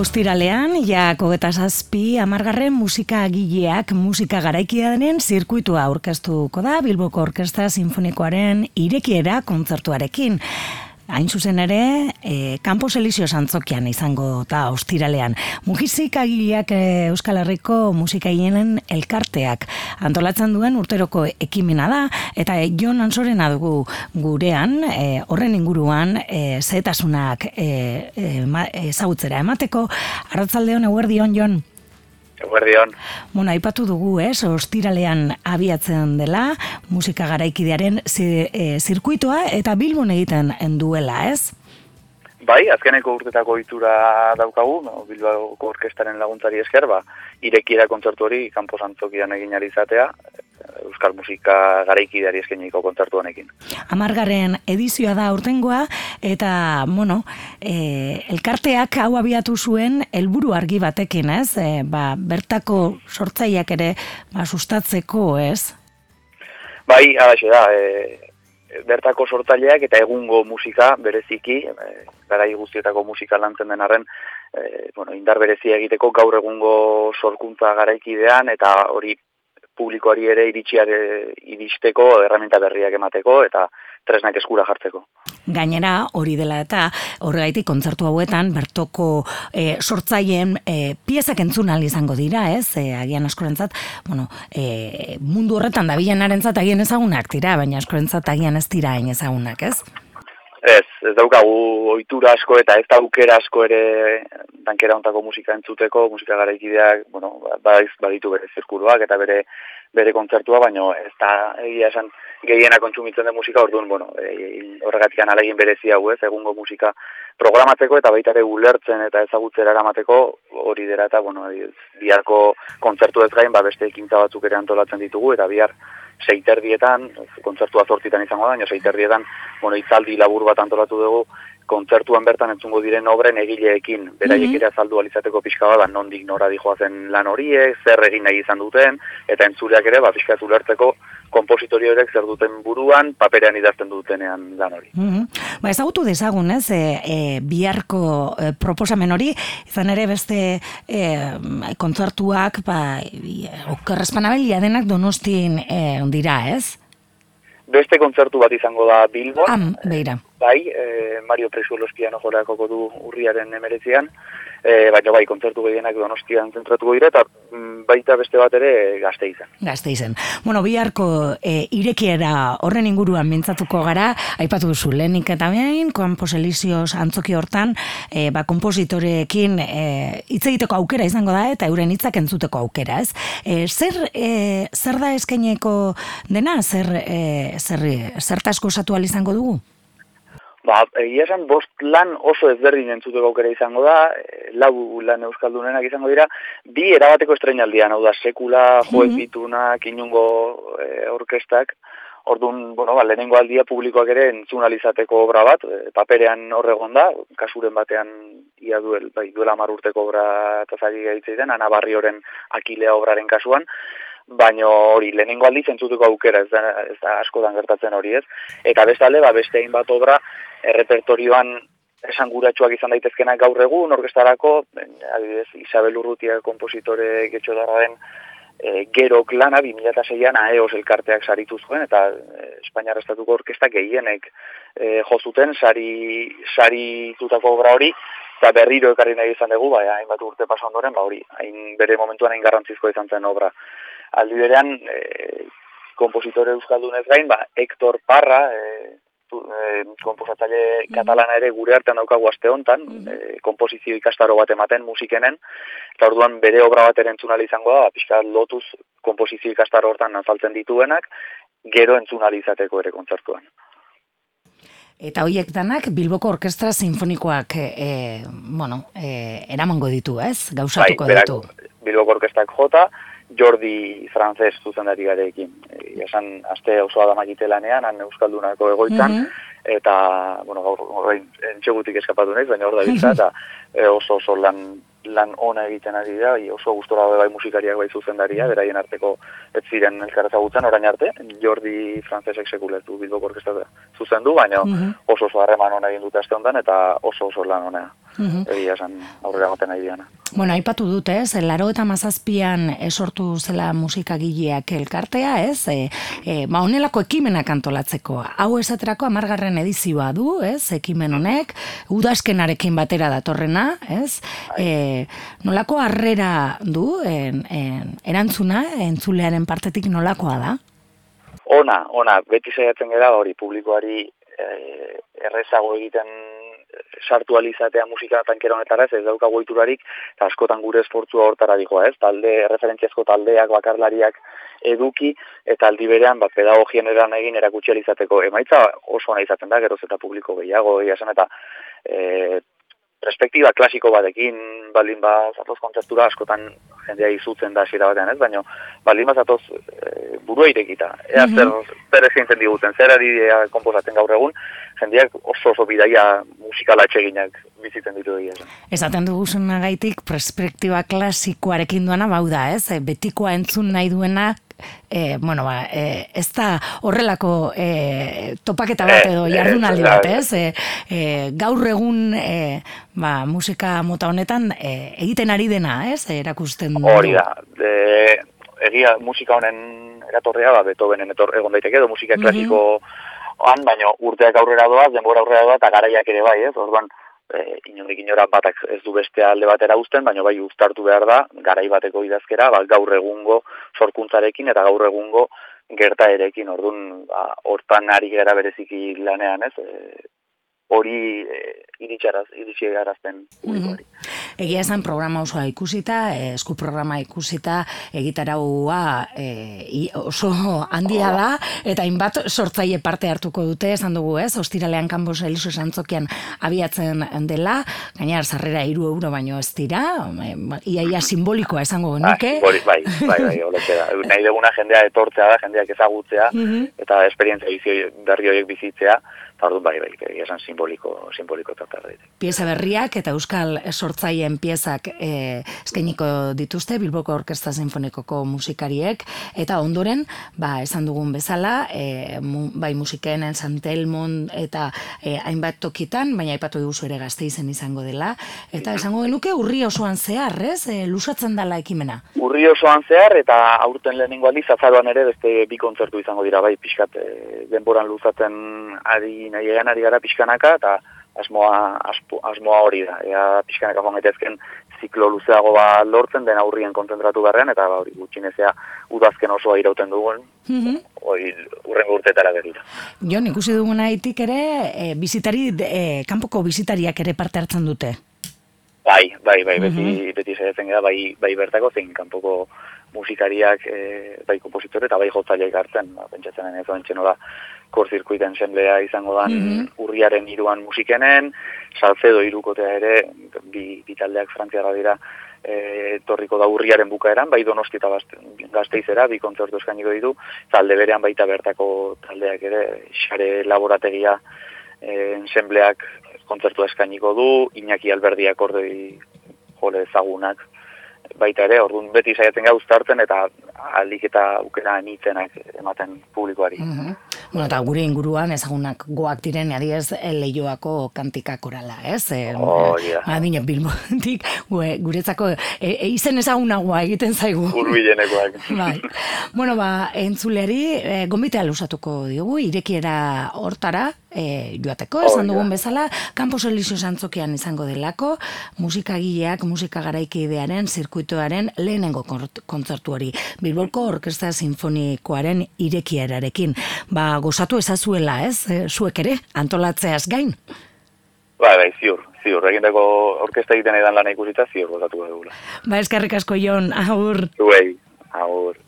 Ostiralean, ja kogeta zazpi, amargarren musika gileak musika garaikia denen zirkuitua aurkeztuko da Bilboko Orkestra Sinfonikoaren irekiera kontzertuarekin. Hain zuzen ere, e, Kampo Selizio Santzokian izango eta ostiralean. Mugizik agileak e, Euskal Herriko musika elkarteak antolatzen duen urteroko ekimena da, eta e, Jon Ansorena dugu gurean, e, horren inguruan, e, zetasunak e, e, ezagutzera emateko. Arratzaldeon, eguerdion, Jon? Eguerdion. Bueno, aipatu dugu, ez, ostiralean abiatzen dela, musika garaikidearen e, zirkuitoa eta bilbon egiten duela, ez? Bai, azkeneko urtetako itura daukagu, Bilbao orkestaren laguntzari esker, ba, irekiera kontzertu hori kanposantzokian egin izatea, euskal musika garaikideari eskeniko kontzertu honekin. Amargarren edizioa da urtengoa eta bueno, e, elkarteak hau abiatu zuen helburu argi batekin, ez? E, ba, bertako sortzaileak ere ba, sustatzeko, ez? Bai, halaxe da, e, bertako sortzaileak eta egungo musika bereziki, e, garai guztietako musika lantzen den arren, e, bueno, indar berezia egiteko gaur egungo sorkuntza garaikidean eta hori publikoari ere iritsiak iristeko, erramenta berriak emateko eta tresnak eskura jartzeko. Gainera, hori dela eta horregaitik kontzertu hauetan bertoko e, sortzaien e, piezak entzun izango dira, ez? E, agian askorentzat, bueno, e, mundu horretan da arentzat agian ezagunak dira, baina askorentzat agian ez dira hain ezagunak, ez? Ez, ez daukagu ohitura asko eta ez daukera asko ere dankera ontako musika entzuteko, musika garaikideak, bueno, badiz, baditu bere zirkuruak eta bere bere kontzertua, baino ez da egia esan gehiena kontsumitzen den musika, orduan, bueno, e, horregatik analegin berezi hau ez, egungo musika programatzeko eta baita ere ulertzen eta ezagutzera eramateko hori dira eta, bueno, biharko kontzertu ez gain, ba, beste ekintza batzuk ere antolatzen ditugu, eta bihar seiterdietan, kontzertua zortitan izango da, seiterdietan, bueno, itzaldi labur bat antolatu dugu, kontzertuan bertan entzungo diren obren egileekin, beraiek mm -hmm. ere azaldu alizateko pixka bat, ba, nondik nora dijoazen lan horiek, zer egin nahi izan duten, eta entzuleak ere, ba, pixka ulertzeko kompositorio horiek zer duten buruan, paperean idazten dutenean lan hori. Mm -hmm. Ba, ezagutu dezagun, ez, e, e, biharko e, proposamen hori, izan ere beste e, kontzertuak, ba, okerrezpanabelia denak donostin e, dira, ez? Beste kontzertu bat izango da Bilbo. Am, beira. Bai, e, Mario Presuelos piano jorakoko du urriaren emeretzean e, baina bai, kontzertu gehienak donostian zentratuko dira, eta mm, baita beste bat ere gazte izan. Gazte izan. Bueno, biharko e, irekiera horren inguruan mintzatuko gara, aipatu duzu, lehenik eta behin, koan poselizioz antzoki hortan, e, ba, kompositorekin e, hitz egiteko aukera izango da, eta euren hitzak entzuteko aukera, ez? E, zer, e, zer da eskeneko dena, zer, e, zer, zertasko osatu izango dugu? Ba, egia esan, bost lan oso ezberdin entzuteko aukera izango da, e, lau lan euskaldunenak izango dira, bi erabateko estrenaldian, hau da, sekula, joez mm -hmm. inungo e, orkestak, Orduan, bueno, ba, lehenengo aldia publikoak ere entzunalizateko obra bat, e, paperean horregon da, kasuren batean ia duel, bai, duela marurteko obra eta zagi gaitzen, anabarri horren akilea obraren kasuan, baino hori lehenengo aldiz entzutuko aukera, ez da, ez da asko dan gertatzen hori ez. Eta bestalde, ba, beste hainbat obra, errepertorioan esanguratsuak izan daitezkenak gaur egun, orkestarako, adibidez, Isabel Urrutia kompositore getxo den, e, gero klana 2006an AEOS elkarteak saritu zuen, eta e, Espainiar Estatuko orkestak gehienek e, jozuten, sari, sari tutako obra hori, eta berriro ekarri nahi izan dugu, bai, hainbat urte paso ondoren, ba hori, hain bere momentuan hain garrantzizko izan zen obra. Aldi berean, e, kompositore euskaldunez gain, ba, Hector Parra, e, e, komposatzaile mm. katalana ere gure artean daukagu aste hontan, mm. e, komposizio ikastaro bat ematen musikenen, eta orduan bere obra bat entzunali izango da, ba, pixka lotuz komposizio ikastaro hortan nazaltzen dituenak, gero entzunali izateko ere kontzertuan. Eta horiek danak Bilboko Orkestra Sinfonikoak e, bueno, e, eramango ditu, ez? Gauzatuko bai, ditu. Bilboko Orkestrak jota, Jordi Frances zuzendari garekin. E, esan, aste osoa da magitelanean, han Euskaldunako egoitzan, mhm. eta, bueno, gaur, gaur, entxegutik eskapatu nahiz, baina hor da bizta, eta e, oso oso lan lan ona egiten ari da, oso gustora bai musikariak bai zuzendaria, beraien arteko ez ziren elkarrezagutzen orain arte, Jordi Francesek sekuletu Bilboko orkestra zuzendu, baina mhm. oso oso harreman ona egin dute aste honetan eta oso oso lan ona. Mm Egia esan aurrera goten nahi diana. Bueno, aipatu dute, ez, laro eta mazazpian esortu zela musikagileak elkartea, ez, e, e, ba, honelako ekimenak antolatzeko. Hau esaterako amargarren edizioa du, ez, ekimen honek, udazkenarekin batera datorrena, ez, e, nolako harrera du, en, en, erantzuna, entzulearen partetik nolakoa da? Ona, ona, beti saiatzen gara hori publikoari e, errezago egiten sartu alizatea musika tankera honetara ez, ez dauka goiturarik, askotan gure esportzua hortara dihoa ez, talde, referentziazko taldeak, bakarlariak eduki, eta aldi berean, bat, pedagogien eran egin erakutsi alizateko emaitza oso ona izaten da, geroz eta publiko gehiago, egia eta e, perspektiba klasiko batekin, baldin ba, zatoz kontzertura askotan jendea izutzen da zira batean ez, baina baldin ba, zatoz e, burua irekita. Ea mm -hmm. zer, zer ezin diguten, zer ari komposatzen gaur egun, jendeak oso oso bidaia musikala etxeginak bizitzen ditu egia. Esaten dugu gaitik, perspektiba klasikoarekin duena bau da, ez? E, betikoa entzun nahi duena, e, bueno, ba, e, ez da horrelako e, topaketa bat edo jardunaldi bat, ez? E, e, gaur egun e, ba, musika mota honetan e, egiten ari dena, ez? Erakusten Hori da, de, egia musika honen eratorrea, ba, Beethovenen etor, egon daiteke edo musika klasiko oan, baina urteak aurrera doa, denbora aurrera doa, eta garaiak ere bai, ez? Orduan, e, inondik inora batak ez du beste alde batera uzten, baina bai uztartu behar da, garai bateko idazkera, ba, gaur egungo sorkuntzarekin eta gaur egungo gerta erekin, orduan, ba, hortan ari gara bereziki lanean, ez? E, hori e, iritsaraz iritsi garazten mm Egia esan programa osoa ikusita, eh, esku programa ikusita, egitaraua eh, oso handia da, eta inbat sortzaile parte hartuko dute, esan dugu ez, ostiralean kanbos eliso santzokian abiatzen dela, gainar sarrera iru euro baino ez dira, iaia ia simbolikoa esango genuke. Ah, bai, bai, bai, bai, bai, nahi deguna jendea etortzea da, jendeak ezagutzea, mhm. eta esperientzia berri horiek bizitzea, Ordu bai, bai, bai, esan simboliko, simboliko tratar Pieza berriak eta euskal sortzaien piezak eh, eskainiko dituzte Bilboko Orkestra Sinfonikoko musikariek eta ondoren, ba, esan dugun bezala, e, bai musiken Santelmon eta e, hainbat tokitan, baina aipatu duzu ere Gasteizen izango dela eta esango genuke urri osoan zehar, ez? E, lusatzen dala ekimena. Urri osoan zehar eta aurten lehenengo aldiz azaroan ere beste bi kontzertu izango dira bai pixkat e, denboran luzaten ari nahi egan ari gara pixkanaka, eta asmoa, asmoa hori da. Ea pixkanaka joan ziklo luzeago ba lortzen, den aurrien konzentratu beharrean, eta ba, hori gutxinezea udazken osoa irauten dugun, mm -hmm. hori urren urtetara berriro. Jon, ikusi dugun haitik ere, e, bizitari, e, kanpoko bizitariak ere parte hartzen dute? Bai, bai, bai, beti, mm -hmm. beti zaitzen gara, bai, bai bertako zein kanpoko musikariak, e, bai kompositore eta bai jotzaileak hartzen, ba, pentsatzen ez da, kor zirkuiten zenblea izango dan mm urriaren iruan musikenen, salzedo irukotea ere, bi, bi taldeak frantziara dira, e, torriko da urriaren bukaeran, bai donosti eta gazteizera, bi kontzertu eskainiko ditu, talde berean baita bertako taldeak ere, xare laborategia e, ensembleak kontzertu eskainiko du, Iñaki Alberdiak ordei jole ezagunak, baita ere, orduan beti saiatzen gauztartzen eta alik eta aukera anitzenak ematen publikoari. Mm Bueno, eta gure inguruan ezagunak goak diren adiez leioako kantika korala, ez? E, oh, yeah. Adine, bilbotik, guretzako e, e, izen ezagunagoa egiten zaigu. Urbilenekoak. bai. Bueno, ba, entzuleari, e, gombitea lusatuko diogu, irekiera hortara, e, joateko, esan dugun bezala, Campos Elisio Santzokian izango delako, musikagileak, musika garaikidearen, zirkuitoaren lehenengo kontzertu hori. Bilbolko Orkestra Sinfonikoaren irekierarekin. Ba, gozatu ezazuela, ez? E, zuek ere, antolatzeaz gain? Bai, bai, ziur, ziur. Egindako orkesta egiten edan lan ikusita, ziur gozatu egula. Ba, eskerrik asko, Jon, aur. Zuei, aur.